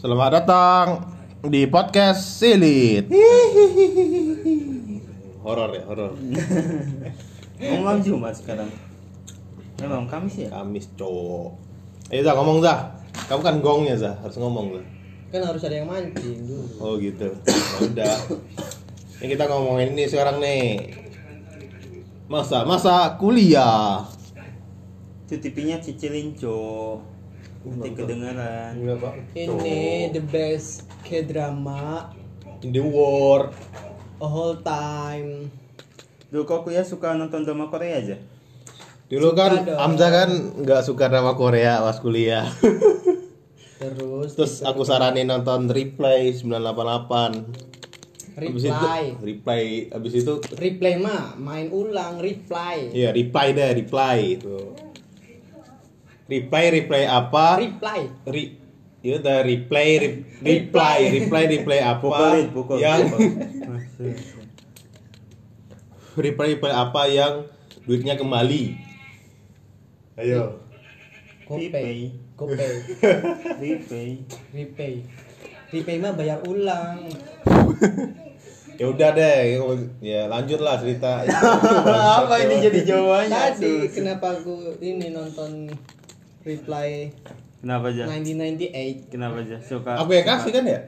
Selamat datang di podcast Silit. Horor ya, horor. Ngomong Jumat sekarang. Memang Kamis ya? Kamis cowok. Ayo Zah ngomong Zah. Kamu kan gongnya Zah, harus ngomong Zah. kan harus ada yang mancing dulu Oh gitu. Ya udah. Ini kita ngomongin ini sekarang nih. Masa masa kuliah. Itu TV-nya cicilin, Cok. Nanti kedengeran. Enggak, Pak. ini the best k drama In the world. a whole time Dulu kok kuliah suka nonton drama Korea aja? Dulu Suka kan dong. Amza kan nggak suka drama Korea pas kuliah. terus Terus aku saranin nonton Replay 988. Habis itu reply reply habis itu replay mah main ulang reply Iya, reply deh, reply itu. Reply, reply apa? reply Ri itu udah reply, re- reply, reply, reply apa? Pukulin, pukul. Yang reply, reply apa yang duitnya kembali? Ayo. gopay gopay Repay. repay repay mah bayar ulang Ya udah deh, ya lanjut lah cerita. Apa ini jadi jawabannya? tadi kenapa aku ini nonton reply Kenapa aja? 1998 Kenapa aja? Suka. Aku yang kasih kan ya?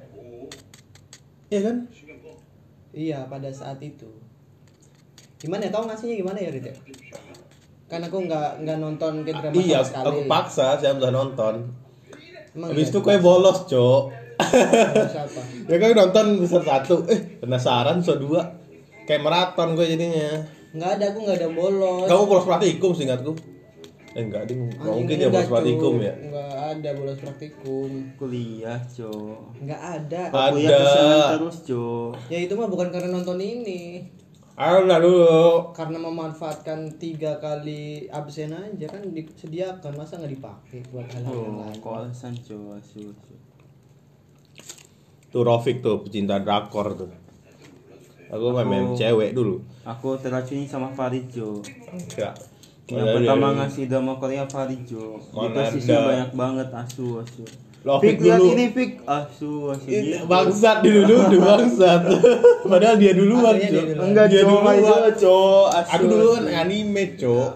Iya kan? iya pada saat itu gimana ya tau ngasihnya gimana ya Rit ya? kan aku nggak nggak nonton ke drama Iya, sama sekali aku paksa saya udah nonton. Emang Habis iya? itu kue bolos, Cok. Ya kan nonton besar satu eh penasaran so dua kayak maraton gue jadinya nggak ada aku nggak ada bolos kamu bolos praktikum seingatku eh enggak ding nggak Anjing, mungkin ya enggak, bolos praktikum ya nggak ada bolos praktikum Kuliah, Cok. nggak ada. Kuliah Ada. kesenangan terus, Cok. ya itu mah bukan karena nonton ini ayo lah dulu karena memanfaatkan tiga kali absen aja kan disediakan masa nggak dipakai buat hal-hal yang Oh, lain kok alasan, asu. tuh Rofik tuh pecinta drakor tuh aku main main Aku- cewek dulu Aku teracuni sama Farid, Cok. enggak Yang pertama ngasih drama Korea Mana persisnya ada. banyak banget asu, asu. Lovik Fik, lihat dulu. ini, Fik. Asu, asu. Gitu. bangsat dulu dulu bangsat padahal dia duluan dia duluan. Enggak, dia duluan Itu. Asu. aku dulu kan anime cok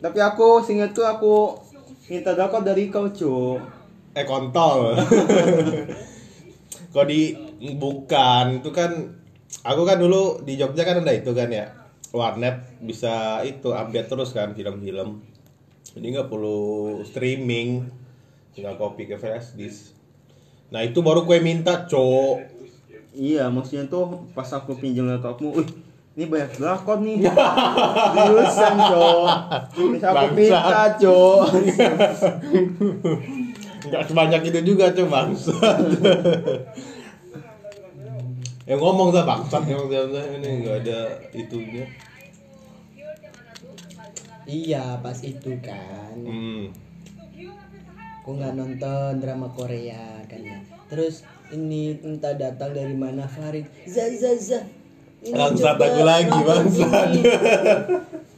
Tapi aku seingat tuh aku minta drakor dari kau, Cok. eh kontol kok di bukan itu kan aku kan dulu di Jogja kan ada itu kan ya warnet bisa itu update terus kan film-film jadi nggak perlu streaming tinggal copy ke flash disk nah itu baru gue minta cok Iya, maksudnya tuh pas aku pinjam laptopmu, wih, ini banyak drakor nih. Diurusan, Cok. Bisa aku minta, Cok. nggak sebanyak itu juga cok bangsat ya ngomong lah bangsat emang ini nggak ada itunya. Iya pas itu kan. Hmm. aku nggak nonton drama Korea kan ya terus ini entah datang dari mana Farid. Za za za. Ini Bangsat aku lagi, bangsat.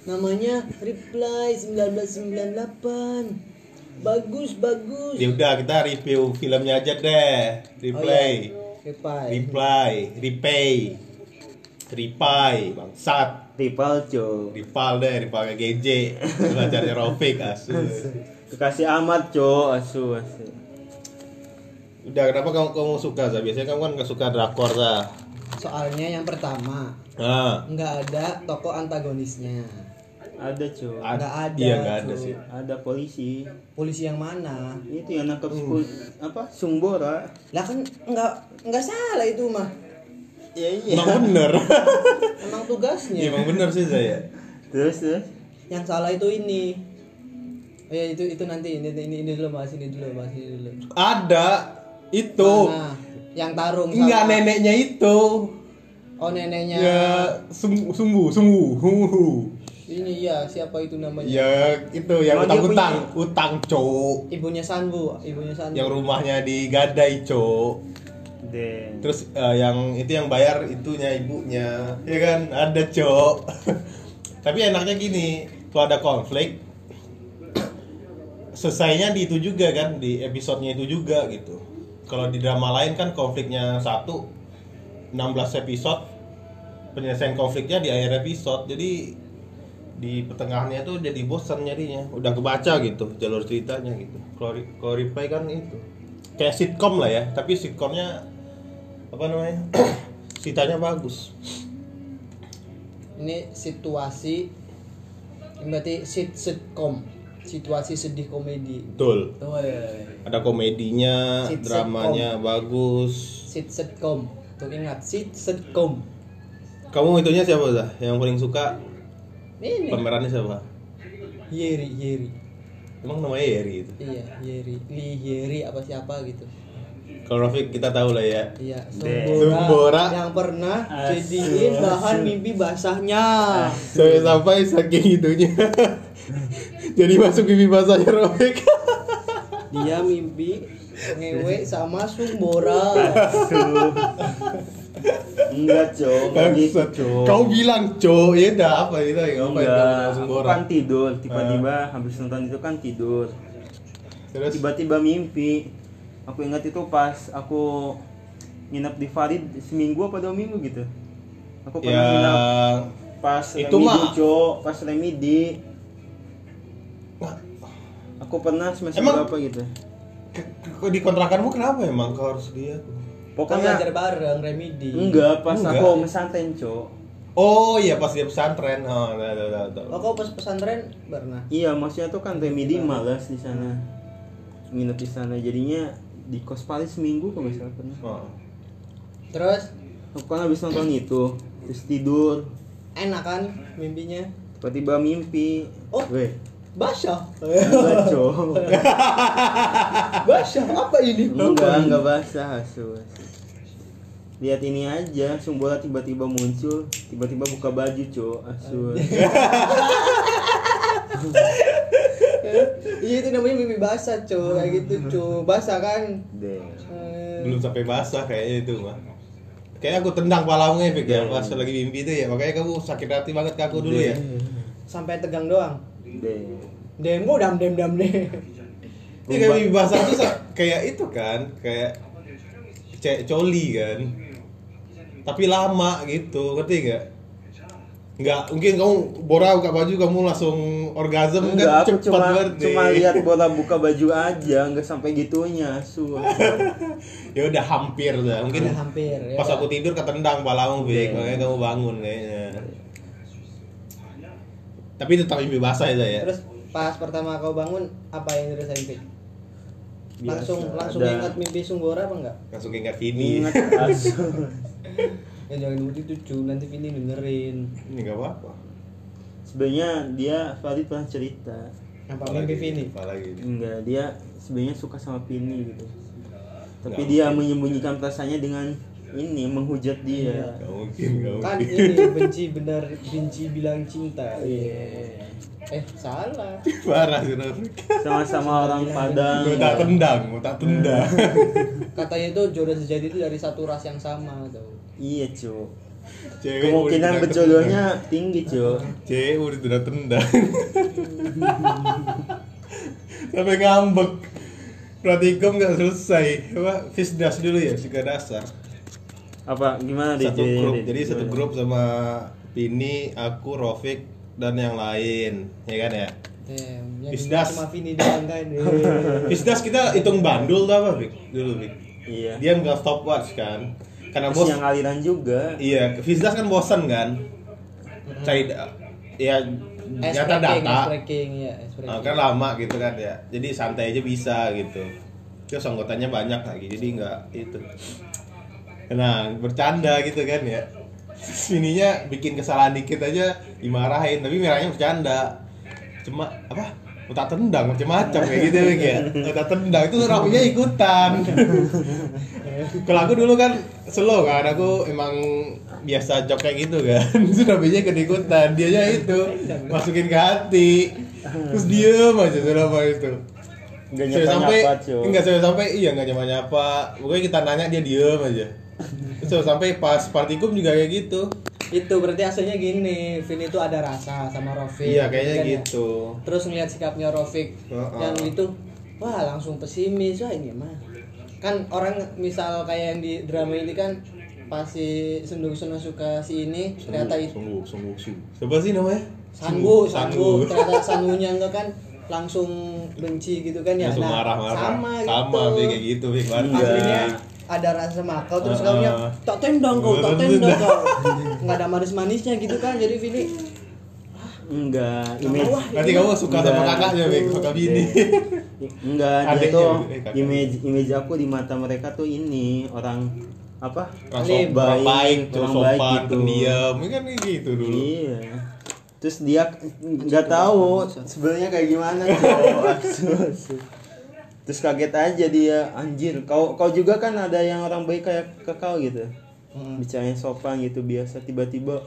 namanya Reply 1998 bagus bagus. Ya udah kita review filmnya aja deh. Replay. Oh, iya. Reply Reply, repay. Repay, bangsat. Rival, Cok. Rival deh, rival kayak GJ. Belajarnya Rofik asu. Kekasih amat, Cok. Asu, asu. Udah kenapa kamu kamu suka Za? Biasanya kamu kan gak suka drakor Za. soalnya yang pertama Nah, nggak ada tokoh antagonisnya Ada, Cok. ad- Nggak ada, Iya nggak ada sih. Ada polisi. polisi yang mana Itu yang nangkap sepul- apa? Sumbora. lah kan nggak nggak salah itu mah Iya, iya. Emang bener. emang tugasnya Iya, Emang bener sih saya. Terus, terus. yang salah itu ini oh ya itu itu nanti ini ini, ini dulu bahas ini dulu bahas ini dulu Ada itu. Mana? yang tarung Enggak neneknya itu. oh neneknya Ya sumbu sumbu sumbu. Ini ya siapa itu namanya Ya itu yang Oh, dia utang-utang, utang cok. ibunya Sanbu ibunya Sanbu Yang rumahnya di Gadai cok. Den. Terus eh, yang itu yang bayar itunya ibunya, ya kan? Ada cok. Tapi enaknya gini, kalau ada konflik, selesainya di itu juga kan, di episodenya itu juga gitu. kalau di drama lain kan konfliknya satu 16 episode penyelesaian konfliknya di akhir episode jadi di pertengahannya tuh jadi bosan nyarinya udah kebaca gitu jalur ceritanya gitu kalau Re- kalau reply kan itu kayak sitcom lah ya tapi sitcomnya apa namanya ceritanya bagus Ini situasi ini berarti sit sitcom. Situasi sedih komedi. betul Oh, iya, iya. ada komedinya Sit- dramanya bagus Sit sitcom. Tuh ingat sit sitcom. kamu itunya siapa dah yang paling suka Ini. pemerannya siapa Yeri, Yeri. emang namanya Yeri itu Iya, Yeri. Li Yeri apa siapa gitu. kalau Rafiq kita tahu lah ya Iya. Sumbora, Sumbora. yang pernah jadiin bahan mimpi basahnya. sampai sampai saking itunya jadi masuk pipi basahnya Rafiq Dia mimpi ngewe sama Sumbora. Enggak, Cok. Enggak gitu. Cok. kau bilang co ya udah apa itu ya langsung aku borak kan tidur, tiba-tiba habis nonton itu kan tidur. terus Tiba-tiba mimpi. Aku ingat itu pas aku nginep di Farid seminggu apa dua minggu gitu. Aku pernah nginep yang pas Itu remedi, mah- Cok, pas remedi. Aku pernah semester Emang- berapa gitu. ke- ke- di kontrakanmu kenapa emang kau harus dia Kan Pokoknya belajar bareng Remedi. enggak pas Enggak. aku mesantren, Cok. oh iya pas dia pesantren oh udah udah udah, udah. Oh, kau pas pesantren pernah? Iya, maksudnya tuh kan remedi malas di sana. Nginep di sana jadinya di kos Paris seminggu kalau nggak salah pernah. Oh. Terus Aku kan habis nonton itu, terus tidur, enak kan mimpinya? tiba-tiba mimpi. Oh. Weh, Basah. Cok. Basah apa ini? Enggak, enggak basah, asu. Lihat ini aja, Sumbola tiba-tiba muncul, tiba-tiba buka baju, Cok. Asu. Iya itu namanya mimpi basah, cuy. Kayak gitu, cuy. Basah kan? Eh, belum sampai basah kayaknya itu mah Kayaknya aku tendang palamu ya, Fik, ya, pas lagi mimpi itu ya. Makanya kamu sakit hati banget ke aku dulu ya. sampai tegang doang. Deh. Dem gua dam dem dam deh. Ini kayak mimpi basah tuh kayak itu kan, kayak cek coli kan. Tapi lama gitu, ngerti nggak? Nggak, mungkin kamu bora buka baju kamu langsung orgasm Enggak, kan cepat cuma berarti. cuma lihat bola buka baju aja, enggak sampai gitunya, asu. ya udah hampir dah. Mungkin Udah hampir, ya pas udah. aku tidur ketendang palamu, Bik. Iya. Makanya kamu bangun kayaknya. Tapi tetap mimpi basah ya, ya. Terus pas pertama kau bangun apa yang dirasain, Pik? Langsung Biasa, langsung ada- ingat mimpi Sunggora apa enggak? Langsung ingat ini. Ingat. Ya jangan begitu, cuy. Nanti Vini dengerin. Ini nggak apa-apa. Sebenarnya dia Farid pernah cerita. Apa mimpi Vini? Apalagi. Enggak, dia sebenarnya suka sama Pini gitu. Tapi Nggak dia mungkin. menyembunyikan perasaannya dengan ini menghujat dia. Iya. Gak mungkin, gak Kan mungkin. ini benci benar benci bilang cinta. Iya. Eh, salah. Parah sih Rafiq. Sama-sama orang Padang. Mau tak tendang, mau tak tendang. Katanya itu jodoh sejati itu dari satu ras yang sama tuh. Iya, Cuk. Cewek Kemungkinan berjodohnya tinggi, Cuk. tendang. Cewek udah sudah tendang. Sampai ngambek. Pratikum nggak selesai. Apa? Fisdas dulu ya, psika dasar. Apa gimana deh? Satu Jadi- grup. jadi- satu grup sama Pini, aku, Rofik, dan yang lain. Ya kan ya? Damn, Bisdas. cuma Vini doang kan. Eh. Fisdas kita hitung bandul tuh apa? Dulu, Fik. Iya. Dia nggak stopwatch kan? Karena Terus bos yang aliran juga. Iya, Fisdas kan bosan kan? Cari ya Ice nyata breaking, data. ya, ice breaking. Nah, kan lama gitu kan ya. Jadi santai aja bisa gitu. Terus anggotanya banyak lagi, jadi nggak itu. Nah, bercanda gitu kan ya. Sininya bikin kesalahan dikit aja dimarahin, tapi merahnya bercanda. Cuma apa? Mau tak tendang macam-macam kayak gitu ya. Mau tak tendang itu rapinya ikutan. Kalau aku dulu kan slow kan, aku emang biasa jok kayak gitu kan. Terus rapinya ikut ikutan, dianya itu masukin ke hati. Terus diem aja selama itu. Enggak Saya sampai enggak sampai iya enggak nyapa nyapa. Pokoknya kita nanya dia diem aja. Saya sampai pas partikum juga kayak gitu. Itu berarti aslinya gini, Vini itu ada rasa sama Rofik. Iya kayaknya kan ya? gitu. Terus ngeliat sikapnya Rofik Heeh. yang itu, wah langsung pesimis, wah ini mah. Kan orang misal kayak yang di drama ini kan pasti sendung sendung suka si ini ternyata itu sungguh sungguh sungguh siapa sih namanya? Sanggu sanggu. Ternyata sanggunya enggak kan langsung benci gitu kan ya. Langsung Nah, marah marah sama, sama gitu. Be, kayak gitu aslinya ada rasa makau terus Ah, kaunya ah. tak tendang kau tak tendang kau nggak ada manis manisnya gitu kan jadi Vini Enggak, image Wah, nanti kamu suka sama Enggak. kakaknya Be, suka bini Enggak, dia tuh eh, image image aku di mata mereka tuh ini orang apa? langsung Alim. baik, baik tuh orang sopan baik gitu. pendiam ini kan gitu dulu Iya. Terus dia nggak tahu sebenarnya kayak gimana tuh. Terus kaget aja dia anjir. Kau kau juga kan ada yang orang baik kayak ke kau gitu. Hmm. Bicaranya sopan gitu biasa tiba-tiba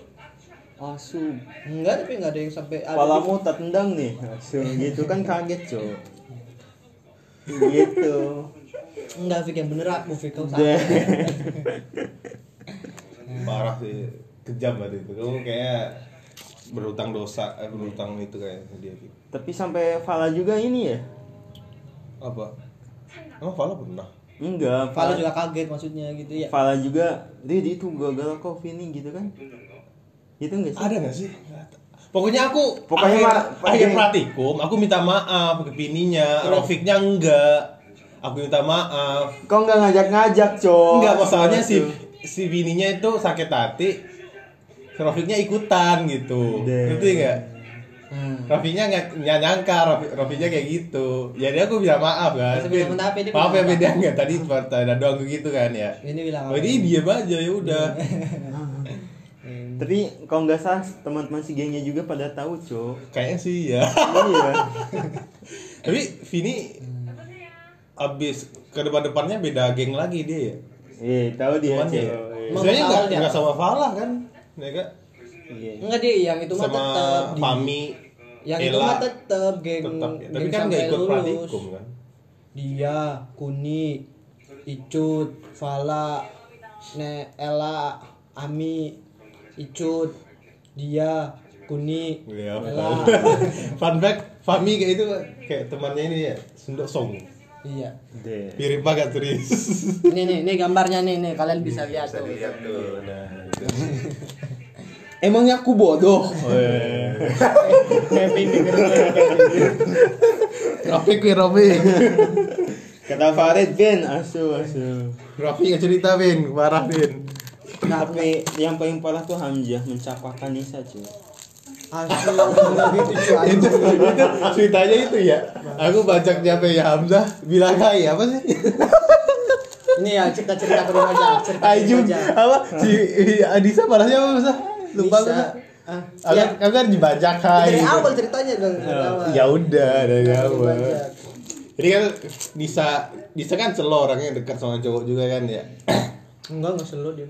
asu. enggak tapi enggak ada yang sampai ada Kepalamu tak tendang nih. Asu gitu kan kaget, Cok. Gitu. enggak Fik yang bener aku Fik kau salah Deh. parah sih kejam banget itu kamu kayak berutang dosa eh, berutang itu kayak dia Tapi sampai Fala juga ini ya? Apa? Emang Fala pernah? Enggak, Fala juga kaget maksudnya gitu ya. Fala juga, Rid itu gagal kok Vini gitu kan? Itu enggak sih? ada nggak sih? Pokoknya aku Pokoknya akhir, ma- akhir praktikum aku minta maaf ke pininya Rofiknya enggak. Aku minta maaf. Kau nggak ngajak-ngajak, Cok. enggak masalahnya si Aduh. si bininya itu sakit hati si Rofiknya ikutan gitu. Ngerti nggak hmm. Rofinya nggak nggak nyangka Rofi, Rofinya kayak gitu jadi aku bilang maaf kan bilang, "Maaf ya, dia maaf ya beda nggak tadi pada doang gitu kan ya ini bilang oh ini diam aja ya udah Hmm. Tapi kalau nggak salah teman-teman si gengnya juga pada tahu, Cok. kayaknya sih ya iya. tapi Vini abis ke depan-depannya beda geng lagi dia ya Iya, tahu dia, Cok. ya Iya. Sebenarnya nggak dia? nggak sama Falah kan kan Iya. enggak dia yang itu mah sama tetap di- Fami yang itu Ella. mah tetap geng tetap ya. tapi geng kan nggak sampai ikut lulus. kan dia Kuni Icut Fala Ne Ella Ami Icut dia Kuni Iya, Ella fun fact, Fami kayak itu kayak temannya ini ya, Sundok Song. iya Deh. Mirip banget serius. ini nih ini gambarnya nih nih kalian bisa lihat tuh tuh. Nah, itu. Emangnya aku bodoh? Kevin denger Rafi kui Rafi. Kata Farid, Ben, asu, asu. Rafi nggak cerita Bin, marah Bin. Tapi yang paling parah tuh Hamzah mencapakan Nisa, cuy. Asu gitu cuy itu, itu ceritanya itu ya. Aku baca nyampe ya Hamzah bilang hai apa sih? ini ya cerita cerita ke rumah aja cerita apa? Si Adisa parahnya apa Masa? Lupa bisa ah ya, aku kan dibajak hai. dari gitu. awal ceritanya dong dari awal Ya udah dari awal. Dibajak. Jadi kan Nisa, Nisa kan selo orangnya dekat sama cowok juga kan ya. enggak enggak selalu dia.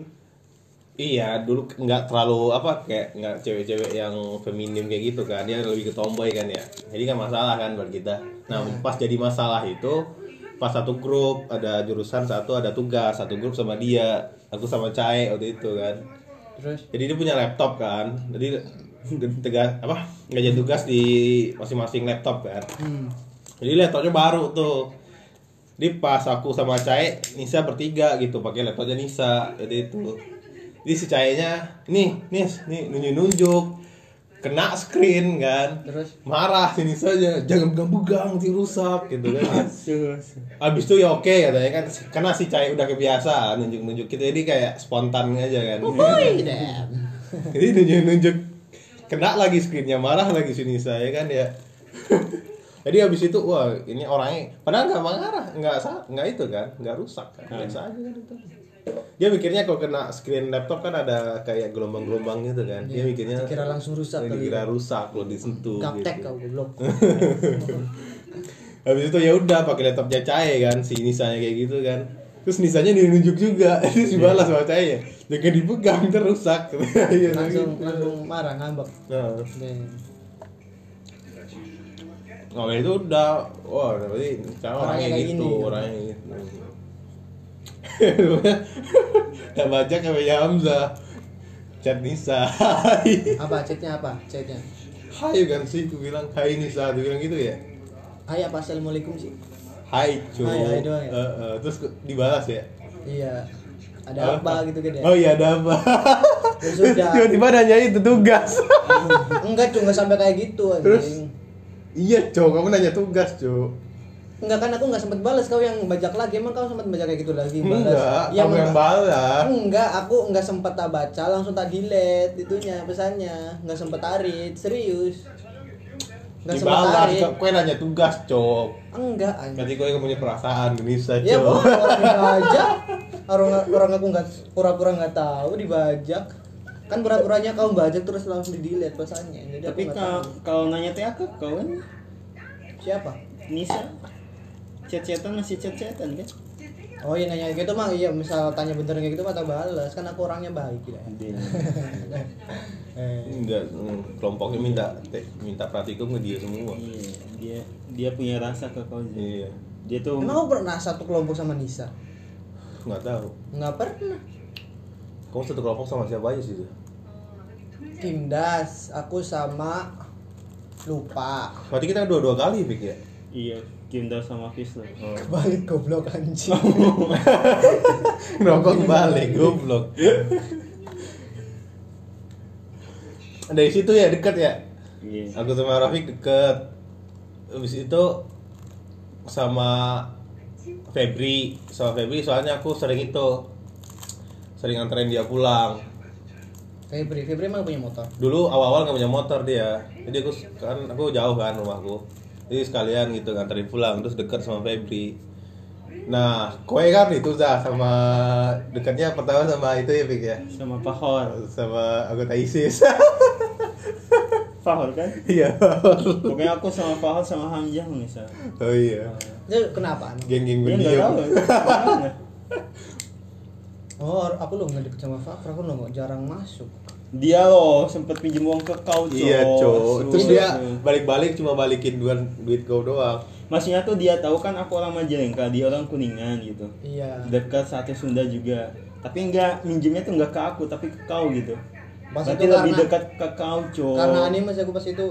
Iya, dulu nggak terlalu apa kayak nggak cewek-cewek yang feminim kayak gitu kan. Dia lebih ke tomboy kan ya. Jadi kan masalah kan buat kita. Nah, pas jadi masalah itu pas satu grup ada jurusan satu ada tugas satu grup sama dia aku sama Cae waktu itu kan terus? Jadi dia punya laptop kan. Jadi tegas apa ngajain tugas di masing-masing laptop kan. Hmm. jadi laptopnya baru tuh. Di pas aku sama Cae Nisa bertiga gitu pakai laptopnya Nisa. Jadi itu. Jadi si Cae-nya nih nih nih nunjuk nunjuk kena screen kan. Terus? Marah si Nisa aja jangan pegang-pegang nanti rusak gitu kan. Abis itu ya oke katanya kan. Karena si Cae udah kebiasaan nunjuk nunjuk kita. Jadi kayak spontan aja kan. Jadi nunjuk nunjuk kena lagi screennya marah lagi si Nisa ya kan ya. Jadi habis itu wah ini orangnya. Padahal nggak marah nggak nggak itu kan nggak rusak kan. Biasa aja kan itu dia mikirnya kalau kena screen laptop kan ada kayak gelombang-gelombang gitu kan. Dia mikirnya Dikira langsung rusak kali dikira rusak kalau disentuh gaptek gitu. kau goblok. Habis itu ya udah pakai laptopnya Cae kan si Nisanya kayak gitu kan. Terus Nisanya nunjuk juga terus dibalas sama ya jangan dipegang terusak Iya, langsung gitu. langsung marah ngambek. Nah. Oh itu udah, wah berarti Orangnya orangnya kayak gitu, orangnya gitu. Gak baca kayak Hamzah. Chat Nisa. Hai apa chatnya apa? Chatnya? Hai kan sih, aku bilang Hai Nisa, aku bilang gitu ya? Hai apa? Assalamualaikum sih hai cu. Hai, hai doang ya? Eh, eh, terus dibalas ya? Iya. Ada apa gitu kan ya? Oh iya ada apa? Ya sudah. Tiba-tiba nanya itu tugas. Enggak tuh enggak sampai kayak gitu Terus? anjing. Iya cu. Kamu nanya tugas cu enggak kan aku enggak sempat balas kau yang bajak lagi. Emang kau sempat baca kayak gitu lagi? Balas enggak Ya, kamu yang balas enggak aku enggak sempat tak baca. Langsung tak delete itunya pesannya. Enggak sempat tarik. Serius. Enggak sempat tarik. Kue nanya tugas cok. Enggak anjing Berarti kue punya perasaan Genisa ya cok. bohong, orang dibajak orang orang aku nggak pura-pura nggak tahu dibajak. Kan pura-puranya kau bajak terus langsung di delete pesannya. Jadi Tapi aku kalau kalau nanya teh aku kau kan siapa? Nisa chat-chatan masih chat-chatan kan? oh iya nanya gitu mah iya misal tanya bener kayak gitu mah tak balas kan aku orangnya baik ya eh. enggak mm, kelompoknya minta te- minta praktikum ke dia semua. Iya, dia dia punya rasa ke kau. Iya. Dia tuh emang kau pernah satu kelompok sama Nisa? Nggak tahu. Nggak pernah. Kamu satu kelompok sama siapa aja sih Zul? Kindas aku sama lupa. Berarti kita dua-dua kali Fik ya? Iya Kimdar sama Fis lah. kebalik goblok anjing Nongkrong balik, goblok. Dari situ ya dekat ya. Iya. Aku sama Rafiq deket. Habis itu sama Febri, sama Febri soalnya aku sering itu sering anterin dia pulang. Febri Febri emang punya motor Dulu awal-awal nggak punya motor dia, jadi aku kan aku jauh kan rumahku, jadi sekalian gitu nganterin pulang terus deket sama Febri. Nah, kue kan itu dah sama dekatnya pertama sama itu ya Fik ya, Sama Pahor. sama anggota ISIS. Pahor kan? Iya. Pokoknya aku sama Pahor sama Hamzah misal. oh iya. itu kenapa? Geng-geng nggak pendiam. Ke mana? Oh, aku lo nggak deket sama Fakra, aku lo jarang masuk. Dia loh sempet pinjem uang ke kau, Cok. Iya, Cok. Terus dia balik-balik cuma balikin duan duit kau doang. Maksudnya tuh dia tahu kan aku orang Majalengka, dia orang Kuningan gitu. Iya. Dekat satu Sunda juga. Tapi enggak minjemnya tuh enggak ke aku, tapi ke kau gitu. Pas Berarti itu lebih karena- dekat ke kau, Cok. Karena anime sih aku pas itu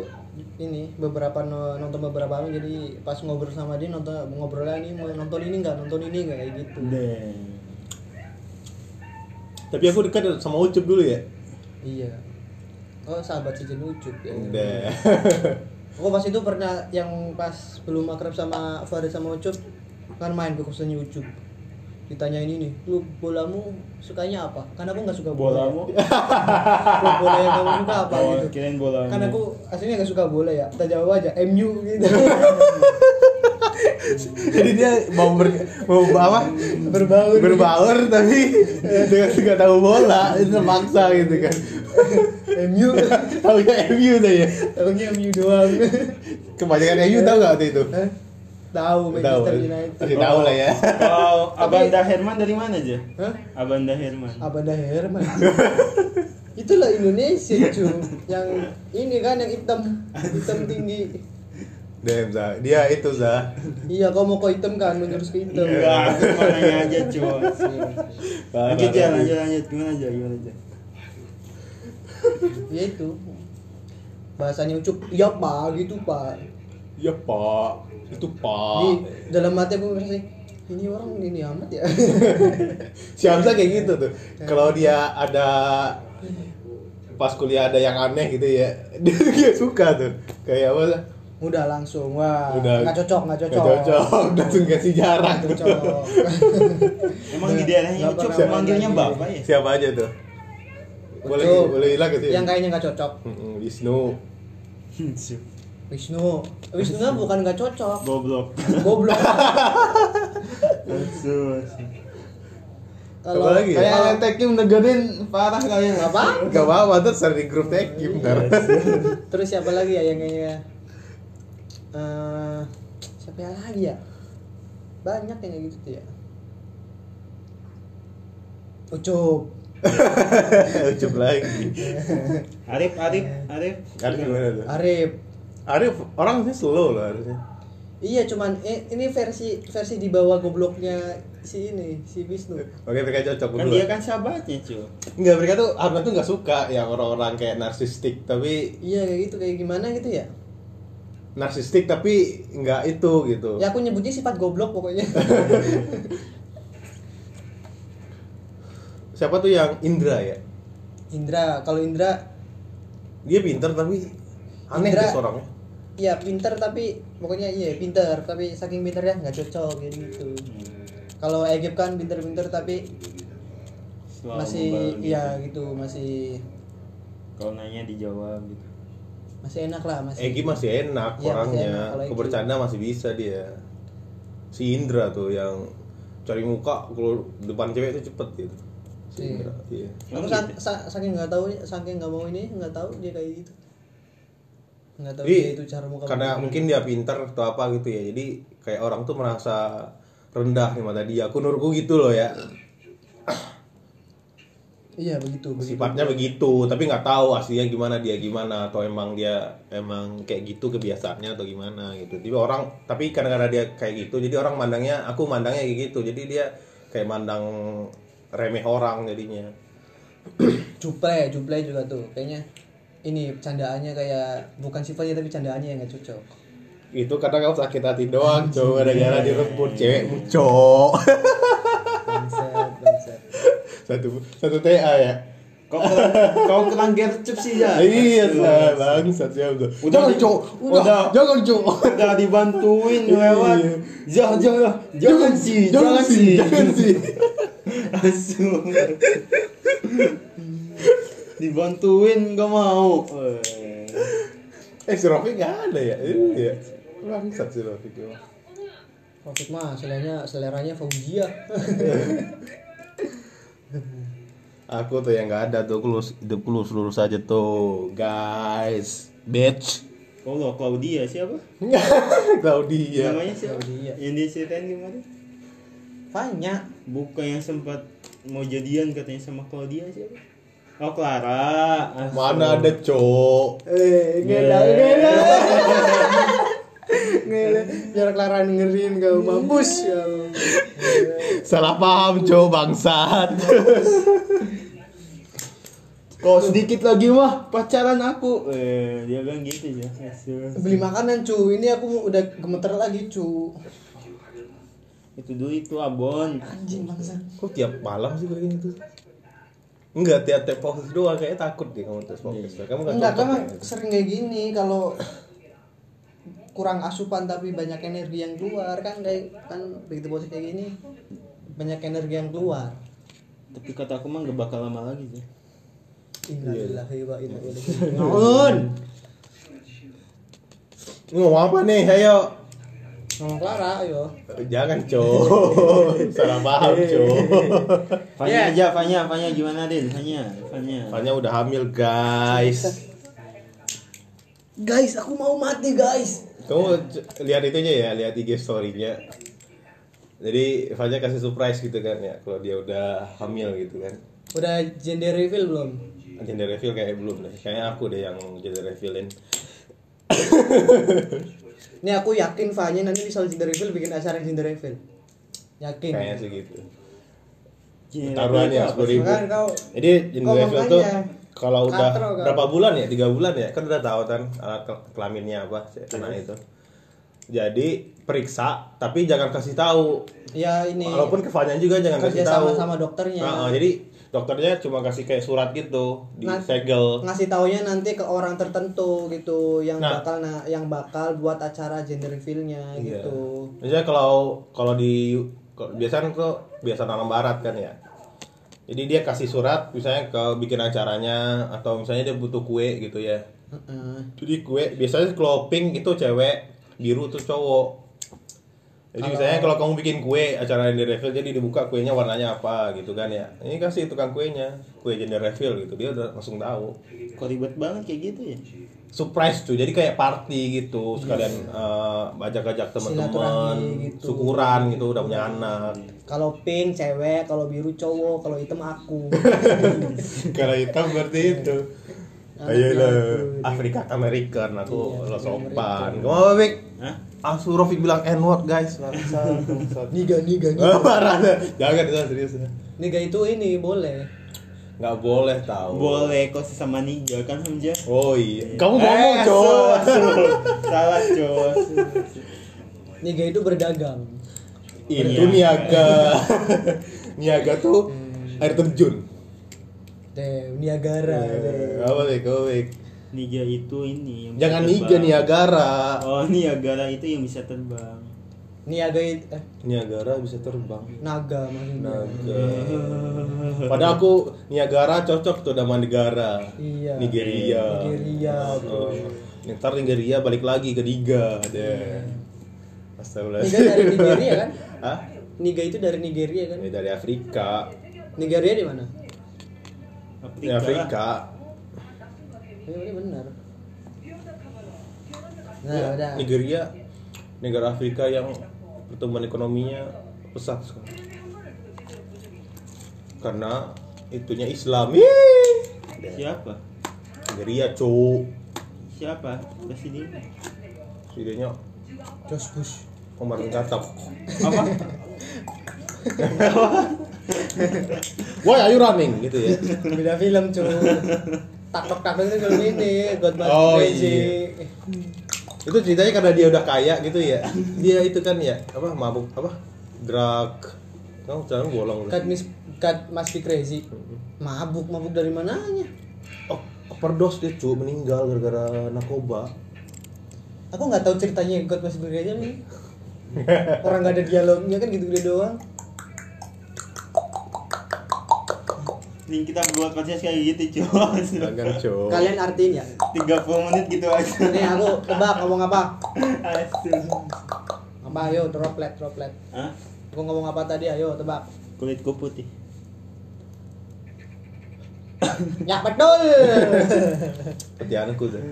ini beberapa no- nonton beberapa anime jadi pas ngobrol sama dia nonton ngobrol anime nonton ini enggak nonton ini enggak kayak gitu. Deh. Tapi aku dekat sama Ucup dulu ya. Iya. Oh sahabat si Ucup ya. Udah. Aku pas itu pernah yang pas belum akrab sama Farid sama Ucup kan main ke kosannya Ucup. Ditanyain ini, lu bolamu sukanya apa? Karena aku nggak suka bola. Bolamu? Klub bola yang kamu suka apa Oh, gitu? kirain bolamu. Kan aku aslinya nggak suka bola ya. Kita jawab aja MU gitu. Jadi dia mau ber, mau apa? Berbaur. Berbaur tapi dengan nggak tahu bola itu terpaksa gitu kan. MU. Tahu ya MU tuh ya. Tahunya MU doang. Kebanyakan MU tahu nggak waktu itu? Hah? Tahu Tahu. Manchester United. Pasti tahu lah ya. Kalau Abanda Herman dari mana aja? Hah? Abanda Herman. Abanda Herman. Itulah Indonesia cu yang ini kan yang hitam hitam tinggi Dem, Zah. Dia itu Zah. iya kau mau ke hitam kan menjurus ke hitam Enggak, aku cuma nanya aja, Lanjut aja, parah. lanjut lanjut gimana aja, gimana aja. ya itu bahasanya ucup iya pak gitu pak Ya Pak, itu di Pak. dalam hati aku merasa ini orang ini amat ya Si Hamzah kayak gitu tuh. Kalau dia ada pas kuliah ada yang aneh gitu ya, dia dia suka tuh. Kayak apa? Udah langsung wah Udah. nggak cocok nggak Nggak cocok cocok, langsung kasih jarak. Nggak cocok Emang di daerahnya Nggak pernah manggilnya. Bapak ya? Siapa aja tuh? Boleh Ucup. boleh hilang ke sini. yang kayaknya nggak cocok Wisnu. Wisnu Wisnu kan bukan nggak cocok Goblok. goblok kalau lagi ya? Kayak kalau- Tekim negerin parah kalian. apa Gak apa-apa tuh sering grup tekim ntar. terus siapa lagi ya yang kayaknya eh siapa yang lagi ya banyak yang kayak gitu tuh ya Ucup Ucup lagi. Arif, Arif, Arif. Arif gimana tuh? Arif Arif orangnya slow loh harusnya. iya cuman eh, ini versi versi di bawah gobloknya si ini si Wisnu Oke mereka cocok Kan berdua. dia kan sahabatnya, Cok. Enggak mereka tuh Ahmad tuh nggak suka yang orang-orang kayak narsistik tapi iya kayak gitu kayak gimana gitu ya narsistik tapi nggak itu gitu. Ya aku nyebutnya sifat goblok pokoknya. siapa tuh yang Indra ya? Indra, kalau Indra dia pinter tapi aneh Indra- deh orangnya ya pinter tapi pokoknya iya pinter tapi saking pinternya nggak cocok gitu. Kalau Egypt kan pinter-pinter tapi Selalu masih iya gitu masih kalau nanya dijawab gitu masih enak lah masih. Egi masih enak Iya, masih orangnya. enak kebercanda masih bisa dia. Si Indra tuh yang cari muka kalau depan cewek itu cepet gitu si Iya. Indra iya. Aku sa- sa- saking nggak tahu saking nggak mau ini nggak tahu dia kayak gitu. Nggak tahu Jadi, dia itu cara muka. karena mungkin dia pinter atau apa gitu ya. Jadi kayak orang tuh merasa rendah di mata dia. Aku menurutku gitu loh ya Iya begitu. begitu. sifatnya begitu tapi nggak tahu aslinya gimana dia gimana atau emang dia emang kayak gitu kebiasaannya atau gimana gitu jadi orang tapi karena dia kayak gitu jadi orang mandangnya aku mandangnya kayak gitu jadi dia kayak mandang remeh orang jadinya Juple, Juple juga tuh kayaknya ini candaannya kayak bukan sifatnya tapi candaannya yang nggak cocok. itu karena kau sakit hati doang coba gara-gara direbut Bangsat, bangsat. Satu satu TA ya. Kau kau kurang gercep sih ya iya lah bangsat ya udah Udah cowok udah. udah jangan cowok udah dibantuin lewat. Iya. jangan jangan jangan sih jangan sih jangan sih. Asu dibantuin gak mau. Eh si Rofi nggak ada ya? Iya. Bangsat si Rofi Profit mah seleranya seleranya Fauzia. Aku tuh yang nggak ada tuh, aku lurus, hidupku lurus lurus aja tuh, guys. Bitch. oh lo Claudia siapa Claudia. namanya siapa Claudia. yang diceritain gimana Banyak. bukan yang sempat mau jadian katanya sama Claudia siapa oh Clara Asu. Mana ada cowok? Eh, ngelah, ngelah. Biar Clara dengerin kau mampus kau. Salah paham cowok bangsat. Kau sedikit lagi mah pacaran aku. Eh, dia bilang gitu ya. Beli makanan cu, ini aku udah gemeter lagi cu. Itu dulu itu abon. Anjing bangsa. Kok tiap malam sih kayak gini tuh? Enggak, tiap tiap podcast doang kayak takut deh kamu terus podcast. Kamu nggak Enggak, kan ya? sering kayak gini kalau kurang asupan tapi banyak energi yang keluar kan kayak kan begitu posisi kayak gini banyak energi yang keluar. Tapi kata aku mah gak bakal lama lagi sih. Innalillahi wa inna ilaihi Naon? Ngomong apa nih? Ayo. Ngomong Clara, ayo. Jangan cowok. Salah paham cowok. Fanya aja, Fanya, Fanya gimana Din? Fanya, Fanya. Fanya udah hamil guys. Guys, aku mau mati, guys. Kamu c- lihat itunya ya, lihat IG story-nya. Jadi Fanya kasih surprise gitu kan ya, kalau dia udah hamil gitu kan. Udah gender reveal belum? Gender reveal kayak belum deh. Kayaknya aku deh yang gender revealin. Ini aku yakin Fanya nanti misal gender reveal bikin acara gender reveal. Yakin. Kayaknya sih gitu. Gini, Taruhannya apa? sepuluh ribu. Makanya kau Jadi gender reveal tuh? Kalau udah Katro kau. berapa bulan ya? Tiga bulan ya? Kan udah tahu kan alat ke- kelaminnya apa anak itu. Jadi periksa, tapi jangan kasih tahu. ya ini Walaupun ke Fanya juga jangan kasih tahu. sama sama dokternya. Nah, jadi dokternya cuma kasih kayak surat gitu di Nah, segel. ngasih taunya nanti ke orang tertentu gitu yang Nah. bakal nah, yang bakal buat acara gender reveal-nya Iya. gitu. Misalnya kalau kalau di biasanya tuh biasa orang barat kan ya. Jadi dia kasih surat misalnya ke bikin acaranya atau misalnya dia butuh kue gitu ya. Heeh. Jadi kue biasanya kalau pink itu cewek, biru tuh cowok. Jadi Kalau- misalnya kalau kamu bikin kue acara gender reveal jadi dibuka kuenya warnanya apa gitu kan ya. Ini kasih tukang kuenya, kue gender reveal gitu. Dia udah langsung tahu. Kok ribet banget kayak gitu ya? surprise tuh jadi kayak party gitu sekalian eh, ajak-ajak teman-teman gitu. syukuran gitu udah punya anak Kalau pink cewek, kalau biru cowok, kalau hitam aku. kalau hitam berarti itu ayolah aku. Afrika American aku Iya, lo Afrika sopan kamu apa Bik? Hah? Asu Rofik bilang N word guys niga niga niga. Ah, parah dah. jangan itu serius Niga itu ini boleh. nggak boleh tahu Boleh kok sesama ninja kan Hamzah? oh iya kamu ngomong Eh, asu. Salah cowok. Niga itu berdagang. itu niaga niaga tuh air terjun Deh, Niagara. Eh, deh. apa kau Wik? Niga itu ini yang jangan niga niagara Oh, Niagara itu yang bisa terbang. Niaga itu eh, niagara bisa terbang naga maksudnya. naga padahal aku niagara cocok tuh nama negara Iya. Nigeria Nigeria. Oh, ntar Nigeria balik lagi ke Niga deh Astagfirullah Niga dari Nigeria kan? Hah? Niga itu dari Nigeria kan? Ini dari Afrika Nigeria di mana? Afrika Ya, ini benar. Nah, udah. Nigeria negara Afrika yang pertumbuhan ekonominya pesat sekali karena itunya Islam Ih. Siapa? Nigeria cowok Siapa? Presiden. Presidennya Josh Bush. Omar Khattab Apa? Why are you running gitu ya Beda film, cuy. Taktok taktok itu film ini, Godfather Oh, Crazy. iya. itu ceritanya karena dia udah kaya gitu ya dia itu kan ya apa mabuk apa drug kamu jangan bolong lu. Cut Miss Cut Must Be Crazy. Mabuk, mabuk dari mananya? oh overdose dia cu meninggal gara-gara narkoba Aku nggak tahu ceritanya God Be Crazy nih. Orang nggak ada dialognya kan gitu-gitu doang. Ini kita buat podcast kayak gitu, cowok. Kalian artiin ya. 30 menit gitu aja. Nih aku tebak ngomong apa? Asu. Apa ayo droplet droplet. Hah? Aku ngomong apa tadi ayo tebak. Kulitku putih. Ya betul. seperti anakku tuh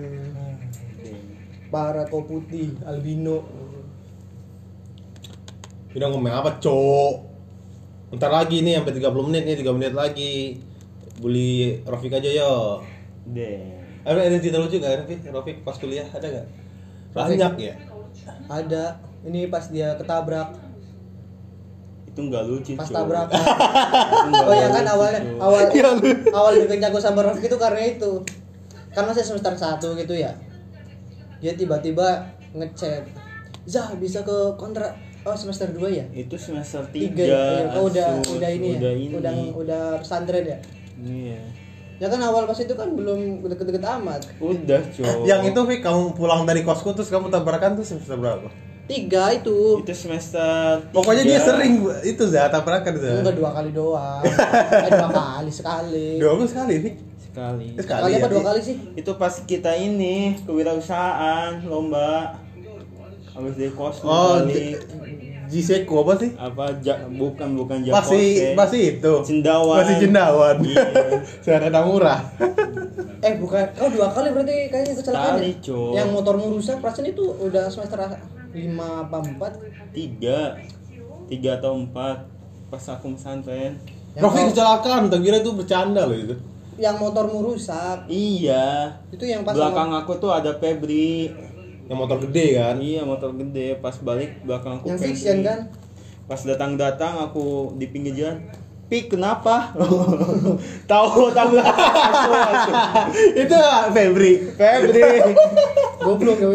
Para kau putih albino. Udah ngomong apa cok Bentar lagi nih sampai 30 menit nih 3 menit lagi Bully Rofik aja yo Deh. Ada ada cerita lucu gak Rofik? Rofik pas kuliah ada gak? Banyak ya? Ada. Ini pas dia ketabrak, Itu enggak lucu, pas tabrakan. Nggak Oh ya kan awalnya awal awal deket jago sama Rafik itu karena itu. Kan masih semester 1 gitu ya. Dia tiba-tiba ngechat. Zah bisa ke kontrak Oh semester 2 ya? Itu semester 3. Tiga ya. Oh udah udah ini udah ya. ini. Udah udah pesantren ya. Iya. Ya kan awal pas itu kan belum deket-deket amat. Udah, cowok. Yang itu Fik, kamu pulang dari kosku terus kamu tabrakan tuh semester berapa? Tiga itu. itu semester Pokoknya dia tiga. sering itu Zah tabrakan Zah Enggak dua kali doang. eh, dua kali sekali. Dua puluh sekali Fik sekali. Eh, Sekali apa ya, dua Fik? kali sih? Itu pas kita ini kewirausahaan lomba. Habis dari kos Oh, balik. Jiseku apa sih? apa ja, bukan bukan Jakote. Masih masih itu. Cendawan. Masih cendawan. Iya. Sarana murah. Eh bukan, oh dua kali berarti kayaknya kecelakaan Sekali, ya? Cok. Yang motormu rusak, perasaan itu udah semester lima apa empat? tiga tiga atau empat pas aku pesantren kau- kecelakaan, tak kira itu bercanda loh itu. Yang motormu rusak, iya itu yang pas belakang aku tuh ada Febri Yang motor gede kan? iya motor gede pas balik belakang aku yang fiction kan? pas datang datang aku di pinggir jalan Pik kenapa? tahu tahu itu Febri. Febri Goblok ya.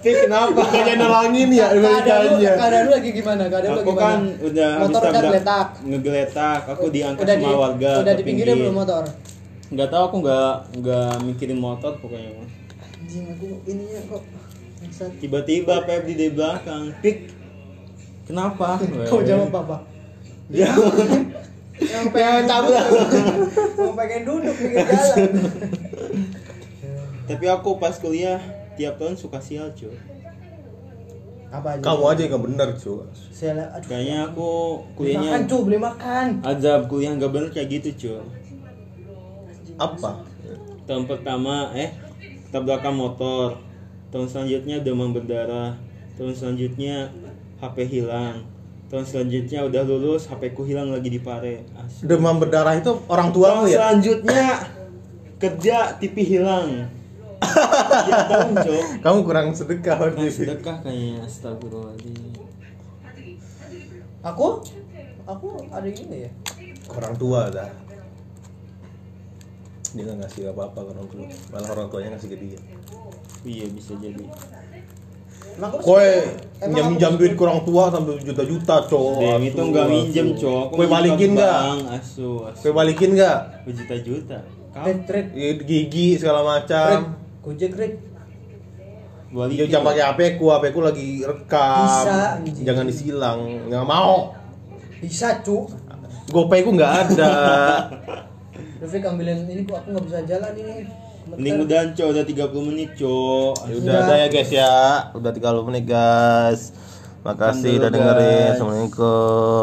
Pik kenapa? Bukannya nolongin ya beritanya. keadaan lu lagi gimana? Keadaan lu aku gimana? kan udah habis motor udah tabrak- geletak. ngegeletak aku diangkat udah sama di, warga Udah di pinggirnya pinggir. belum motor? nggak tahu aku nggak nggak mikirin motor pokoknya mas Anjing aku ininya kok tiba-tiba Febri di belakang pik kenapa Kau jawab apa? ya Yang pengen tabrak. Mau pengen duduk pinggir jalan. tapi aku pas kuliah tiap tahun suka sial cuy Apa aja? Kamu aja yang gak bener cuy. Kayaknya aku Beli makan kuliahnya cu, beli makan. azab kuliah nggak bener kayak gitu cuy Apa? tahun pertama eh tabrakan motor tahun selanjutnya demam berdarah tahun selanjutnya HP hilang tahun selanjutnya udah lulus HP ku hilang lagi di pare Asli. Demam berdarah itu orang tahun tuamu ya? selanjutnya kerja TV hilang ya tahun cok Kamu kurang sedekah berarti. sedekah kayaknya astagfirullahaladzim Aku? Aku ada ini ya? Orang tua dah. Dia nggak ngasih apa-apa ke orang tua malah orang tuanya ngasih ke dia iya bisa jadi emang minjam aku- duit ke orang tua sampai juta-juta, cowok. Dem itu nggak minjem cowok Kowe balikin nggak? asu balikin nggak? berjuta-juta kau Red, red, Ya, Gigi segala macam. gojek red. balikin Jangan pakai HP ku, HP ku lagi rekam. Bisa, anjing. Jangan disilang. Nggak mau. Bisa cu. GoPay ku nggak ada. Rafik ambilin ini kok aku nggak bisa jalan ini. Mending udahan cowok udah 30 menit cowok Ya udah ada ya guys ya. Udah 30 menit guys. Makasih udah dengerin. guys. Assalamualaikum.